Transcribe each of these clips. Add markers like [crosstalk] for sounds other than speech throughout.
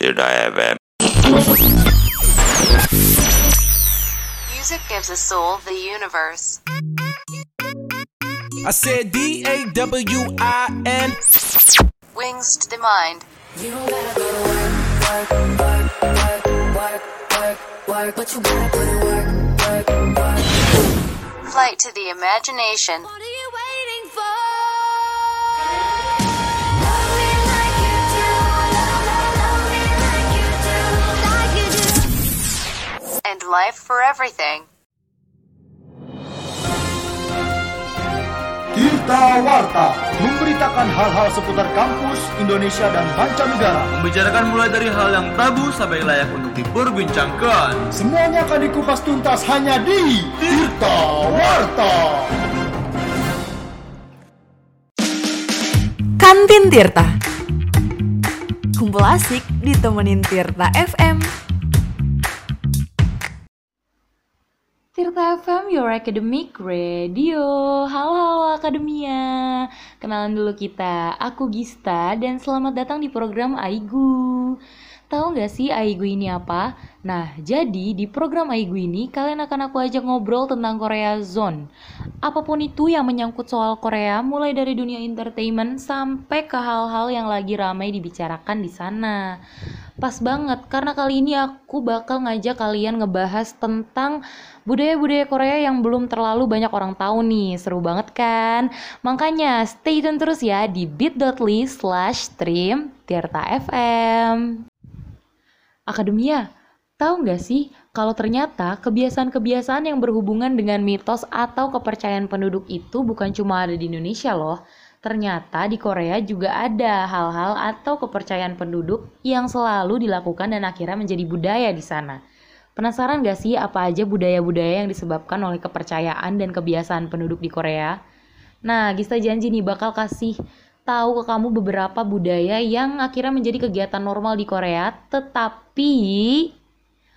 Tirta FM. Music gives a soul the universe. I said D A W I N. Wings to the mind. You don't gotta go to work, work, work, work, work, work, work, but you gotta put in work, work, work. Flight to the imagination. Life for everything. Tirta Warta memberitakan hal-hal seputar kampus, Indonesia dan mancanegara. Membicarakan mulai dari hal yang tabu sampai layak untuk diperbincangkan. Semuanya akan dikupas tuntas hanya di Tirta Warta. Kantin Tirta Kumpul asik ditemenin Tirta FM Tirta FM, your academic radio Halo, halo Akademia Kenalan dulu kita, aku Gista Dan selamat datang di program Aigu Tahu nggak sih Aigu ini apa? Nah, jadi di program Aigu ini kalian akan aku ajak ngobrol tentang Korea Zone. Apa pun itu yang menyangkut soal Korea, mulai dari dunia entertainment sampai ke hal-hal yang lagi ramai dibicarakan di sana. Pas banget, karena kali ini aku bakal ngajak kalian ngebahas tentang budaya-budaya Korea yang belum terlalu banyak orang tahu nih. Seru banget kan? Makanya stay tune terus ya di bit.ly slash stream Tirta FM. Akademia, tahu nggak sih kalau ternyata kebiasaan-kebiasaan yang berhubungan dengan mitos atau kepercayaan penduduk itu bukan cuma ada di Indonesia loh. Ternyata di Korea juga ada hal-hal atau kepercayaan penduduk yang selalu dilakukan dan akhirnya menjadi budaya di sana. Penasaran gak sih apa aja budaya-budaya yang disebabkan oleh kepercayaan dan kebiasaan penduduk di Korea? Nah, Gista janji nih bakal kasih tahu ke kamu beberapa budaya yang akhirnya menjadi kegiatan normal di Korea, tetapi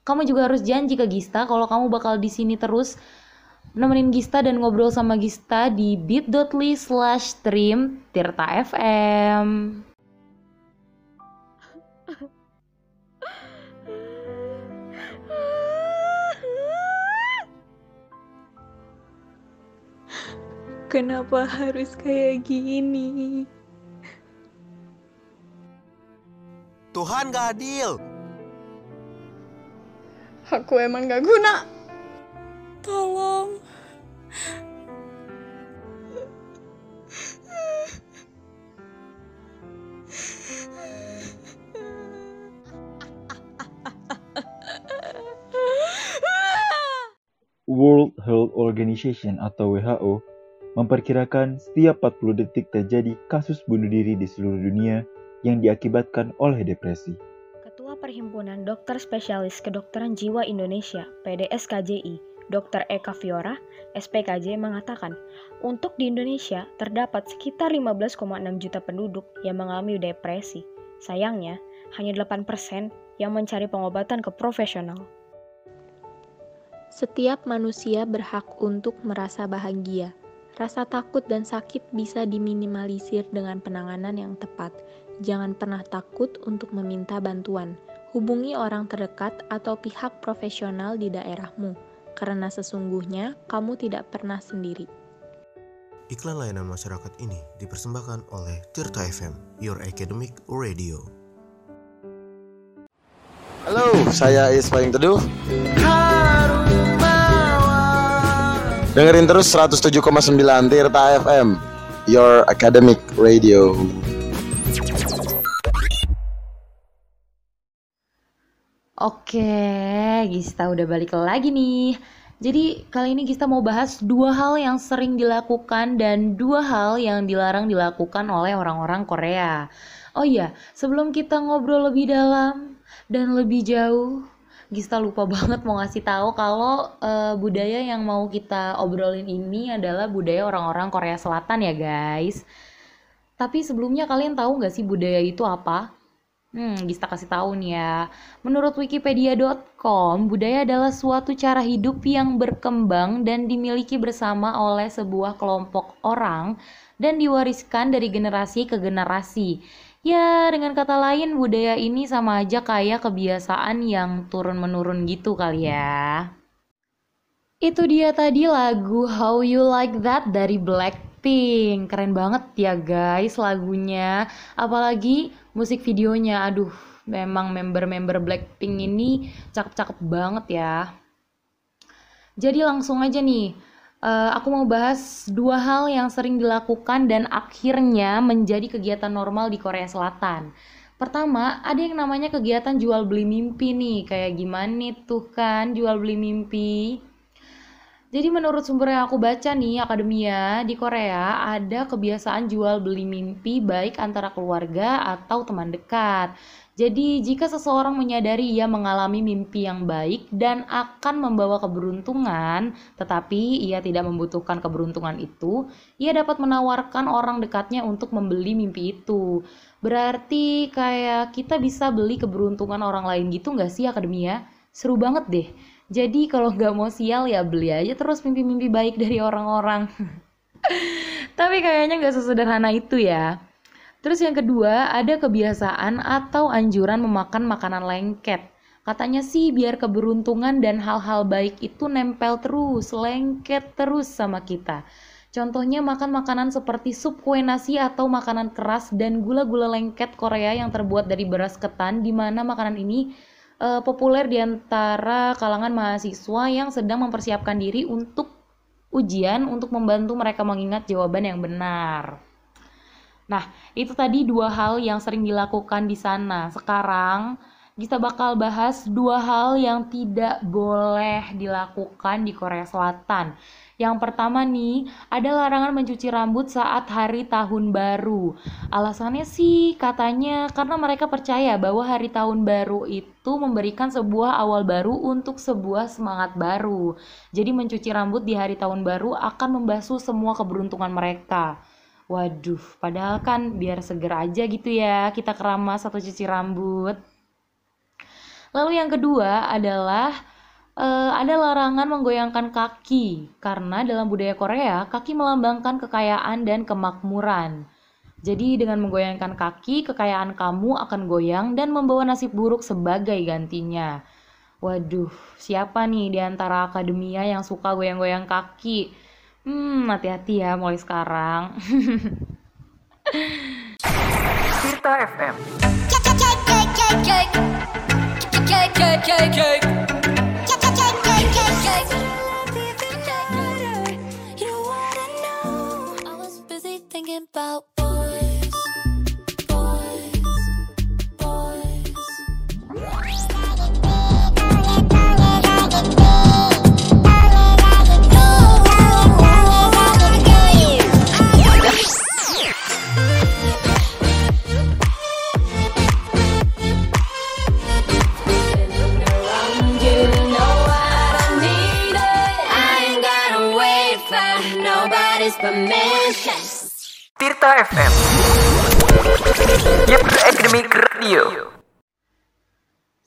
kamu juga harus janji ke Gista kalau kamu bakal di sini terus nemenin Gista dan ngobrol sama Gista di bit.ly slash stream Tirta FM. Kenapa harus kayak gini? Tuhan gak adil. Aku emang gak guna. Tolong. World Health Organization atau WHO memperkirakan setiap 40 detik terjadi kasus bunuh diri di seluruh dunia yang diakibatkan oleh depresi. Ketua Perhimpunan Dokter Spesialis Kedokteran Jiwa Indonesia (PDSKJI), Dr. Eka Fiora, SPKJ mengatakan, untuk di Indonesia terdapat sekitar 15,6 juta penduduk yang mengalami depresi. Sayangnya, hanya 8% yang mencari pengobatan ke profesional. Setiap manusia berhak untuk merasa bahagia. Rasa takut dan sakit bisa diminimalisir dengan penanganan yang tepat. Jangan pernah takut untuk meminta bantuan. Hubungi orang terdekat atau pihak profesional di daerahmu, karena sesungguhnya kamu tidak pernah sendiri. Iklan layanan masyarakat ini dipersembahkan oleh Tirta FM, Your Academic Radio. Halo, saya Is Paling Teduh. Dengerin terus 107,9 Tirta FM, Your Academic Radio. Oke, Gista udah balik lagi nih. Jadi kali ini Gista mau bahas dua hal yang sering dilakukan dan dua hal yang dilarang dilakukan oleh orang-orang Korea. Oh iya, sebelum kita ngobrol lebih dalam dan lebih jauh, Gista lupa [laughs] banget mau ngasih tahu kalau uh, budaya yang mau kita obrolin ini adalah budaya orang-orang Korea Selatan ya guys. Tapi sebelumnya kalian tahu nggak sih budaya itu apa? Hmm, Gista kasih tahu nih ya. Menurut wikipedia.com, budaya adalah suatu cara hidup yang berkembang dan dimiliki bersama oleh sebuah kelompok orang dan diwariskan dari generasi ke generasi Ya, dengan kata lain, budaya ini sama aja kayak kebiasaan yang turun-menurun gitu kali ya. Itu dia tadi lagu How You Like That dari Blackpink. Keren banget ya guys lagunya. Apalagi musik videonya. Aduh, memang member-member Blackpink ini cakep-cakep banget ya. Jadi langsung aja nih, uh, aku mau bahas dua hal yang sering dilakukan dan akhirnya menjadi kegiatan normal di Korea Selatan. Pertama, ada yang namanya kegiatan jual beli mimpi nih. Kayak gimana tuh kan jual beli mimpi? Jadi menurut sumber yang aku baca nih, akademia di Korea ada kebiasaan jual beli mimpi baik antara keluarga atau teman dekat. Jadi, jika seseorang menyadari ia mengalami mimpi yang baik dan akan membawa keberuntungan, tetapi ia tidak membutuhkan keberuntungan itu, ia dapat menawarkan orang dekatnya untuk membeli mimpi itu. Berarti kayak kita bisa beli keberuntungan orang lain gitu nggak sih akademia? Seru banget deh. Jadi kalau nggak mau sial ya beli aja terus mimpi-mimpi baik dari orang-orang. [laughs] Tapi kayaknya nggak sesederhana itu ya. Terus yang kedua, ada kebiasaan atau anjuran memakan makanan lengket. Katanya sih biar keberuntungan dan hal-hal baik itu nempel terus, lengket terus sama kita. Contohnya makan makanan seperti sup kue nasi atau makanan keras dan gula-gula lengket Korea yang terbuat dari beras ketan di mana makanan ini uh, populer di antara kalangan mahasiswa yang sedang mempersiapkan diri untuk ujian untuk membantu mereka mengingat jawaban yang benar. Nah, itu tadi dua hal yang sering dilakukan di sana. Sekarang kita bakal bahas dua hal yang tidak boleh dilakukan di Korea Selatan. Yang pertama nih, ada larangan mencuci rambut saat hari tahun baru. Alasannya sih katanya karena mereka percaya bahwa hari tahun baru itu memberikan sebuah awal baru untuk sebuah semangat baru. Jadi mencuci rambut di hari tahun baru akan membasuh semua keberuntungan mereka. Waduh, padahal kan biar seger aja gitu ya kita keramas atau cuci rambut. Lalu yang kedua adalah uh, ada larangan menggoyangkan kaki karena dalam budaya Korea kaki melambangkan kekayaan dan kemakmuran. Jadi dengan menggoyangkan kaki, kekayaan kamu akan goyang dan membawa nasib buruk sebagai gantinya. Waduh, siapa nih di antara akademia yang suka goyang-goyang kaki? Hmm, hati-hati ya mulai sekarang. [laughs] Tirta FM. About FM Yep, Academic Radio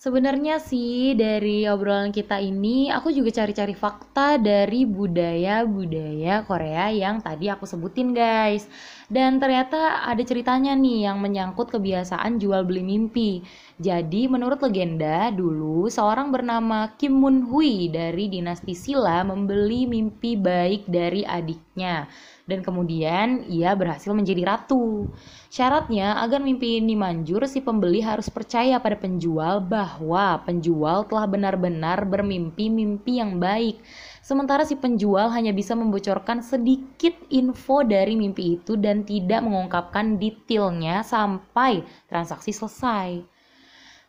Sebenarnya sih dari obrolan kita ini aku juga cari-cari fakta dari budaya-budaya Korea yang tadi aku sebutin guys. Dan ternyata ada ceritanya nih yang menyangkut kebiasaan jual beli mimpi. Jadi menurut legenda dulu seorang bernama Kim Moon Hui dari dinasti Silla membeli mimpi baik dari adiknya dan kemudian ia berhasil menjadi ratu. Syaratnya agar mimpi ini manjur si pembeli harus percaya pada penjual bahwa penjual telah benar-benar bermimpi mimpi yang baik. Sementara si penjual hanya bisa membocorkan sedikit info dari mimpi itu dan tidak mengungkapkan detailnya sampai transaksi selesai.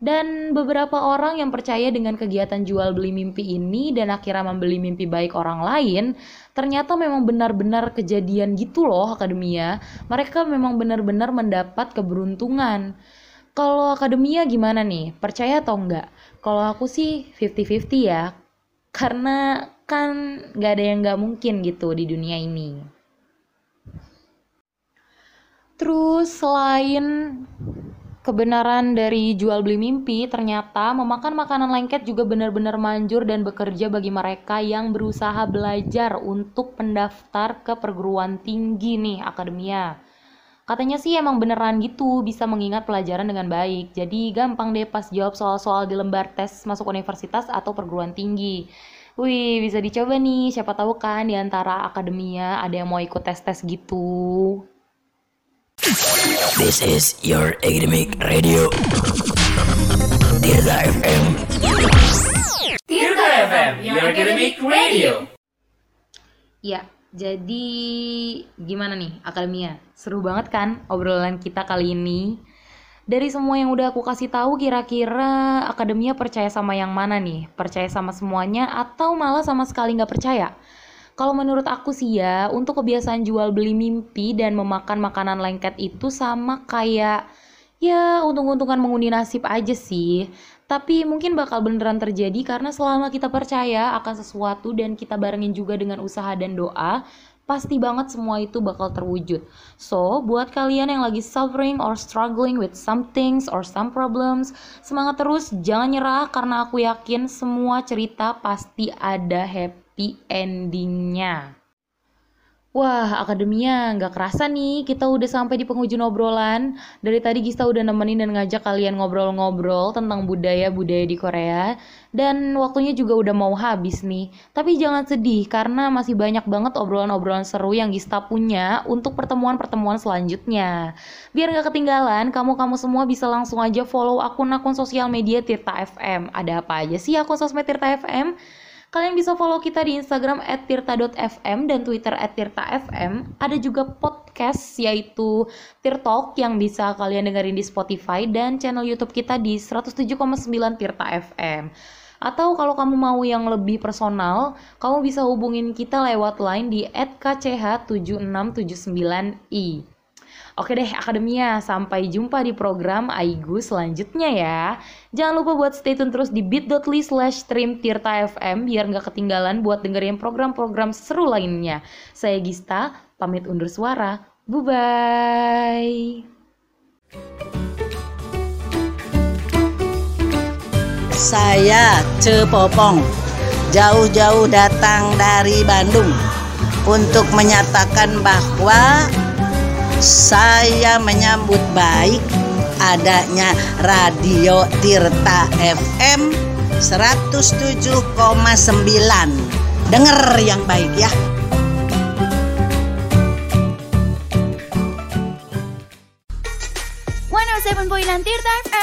Dan beberapa orang yang percaya dengan kegiatan jual beli mimpi ini dan akhirnya membeli mimpi baik orang lain, ternyata memang benar-benar kejadian gitu loh akademia. Mereka memang benar-benar mendapat keberuntungan. Kalau akademia gimana nih? Percaya atau enggak? Kalau aku sih 50-50 ya. Karena kan gak ada yang gak mungkin gitu di dunia ini. Terus selain kebenaran dari jual beli mimpi, ternyata memakan makanan lengket juga benar-benar manjur dan bekerja bagi mereka yang berusaha belajar untuk pendaftar ke perguruan tinggi nih, akademia. Katanya sih emang beneran gitu bisa mengingat pelajaran dengan baik. Jadi gampang deh pas jawab soal-soal di lembar tes masuk universitas atau perguruan tinggi. Wih, bisa dicoba nih. Siapa tahu kan di antara akademia ada yang mau ikut tes-tes gitu. This is your academic radio. Tirta FM. Tirta FM, your academic radio. Ya, jadi gimana nih akademia? Seru banget kan obrolan kita kali ini? Dari semua yang udah aku kasih tahu kira-kira akademia percaya sama yang mana nih? Percaya sama semuanya atau malah sama sekali nggak percaya? Kalau menurut aku sih ya, untuk kebiasaan jual beli mimpi dan memakan makanan lengket itu sama kayak ya untung-untungan mengundi nasib aja sih. Tapi mungkin bakal beneran terjadi karena selama kita percaya akan sesuatu dan kita barengin juga dengan usaha dan doa, pasti banget semua itu bakal terwujud. So, buat kalian yang lagi suffering or struggling with some things or some problems, semangat terus, jangan nyerah karena aku yakin semua cerita pasti ada happy endingnya. Wah, akademia nggak kerasa nih, kita udah sampai di penghujung obrolan. Dari tadi Gista udah nemenin dan ngajak kalian ngobrol-ngobrol tentang budaya-budaya di Korea. Dan waktunya juga udah mau habis nih. Tapi jangan sedih, karena masih banyak banget obrolan-obrolan seru yang Gista punya untuk pertemuan-pertemuan selanjutnya. Biar nggak ketinggalan, kamu-kamu semua bisa langsung aja follow akun-akun sosial media Tirta FM. Ada apa aja sih akun sosmed Tirta FM? Kalian bisa follow kita di Instagram @tirta.fm dan Twitter @tirta.fm. Ada juga podcast yaitu Tirtalk yang bisa kalian dengerin di Spotify dan channel YouTube kita di 107,9 Tirta FM. Atau kalau kamu mau yang lebih personal, kamu bisa hubungin kita lewat line di @kch7679i. Oke deh Akademia, sampai jumpa di program Aigu selanjutnya ya. Jangan lupa buat stay tune terus di bit.ly slash stream Tirta FM biar nggak ketinggalan buat dengerin program-program seru lainnya. Saya Gista, pamit undur suara. Bye-bye. Saya Cepopong, jauh-jauh datang dari Bandung untuk menyatakan bahwa saya menyambut baik adanya Radio Tirta FM 107,9. Dengar yang baik ya. Oh seven nine Tirta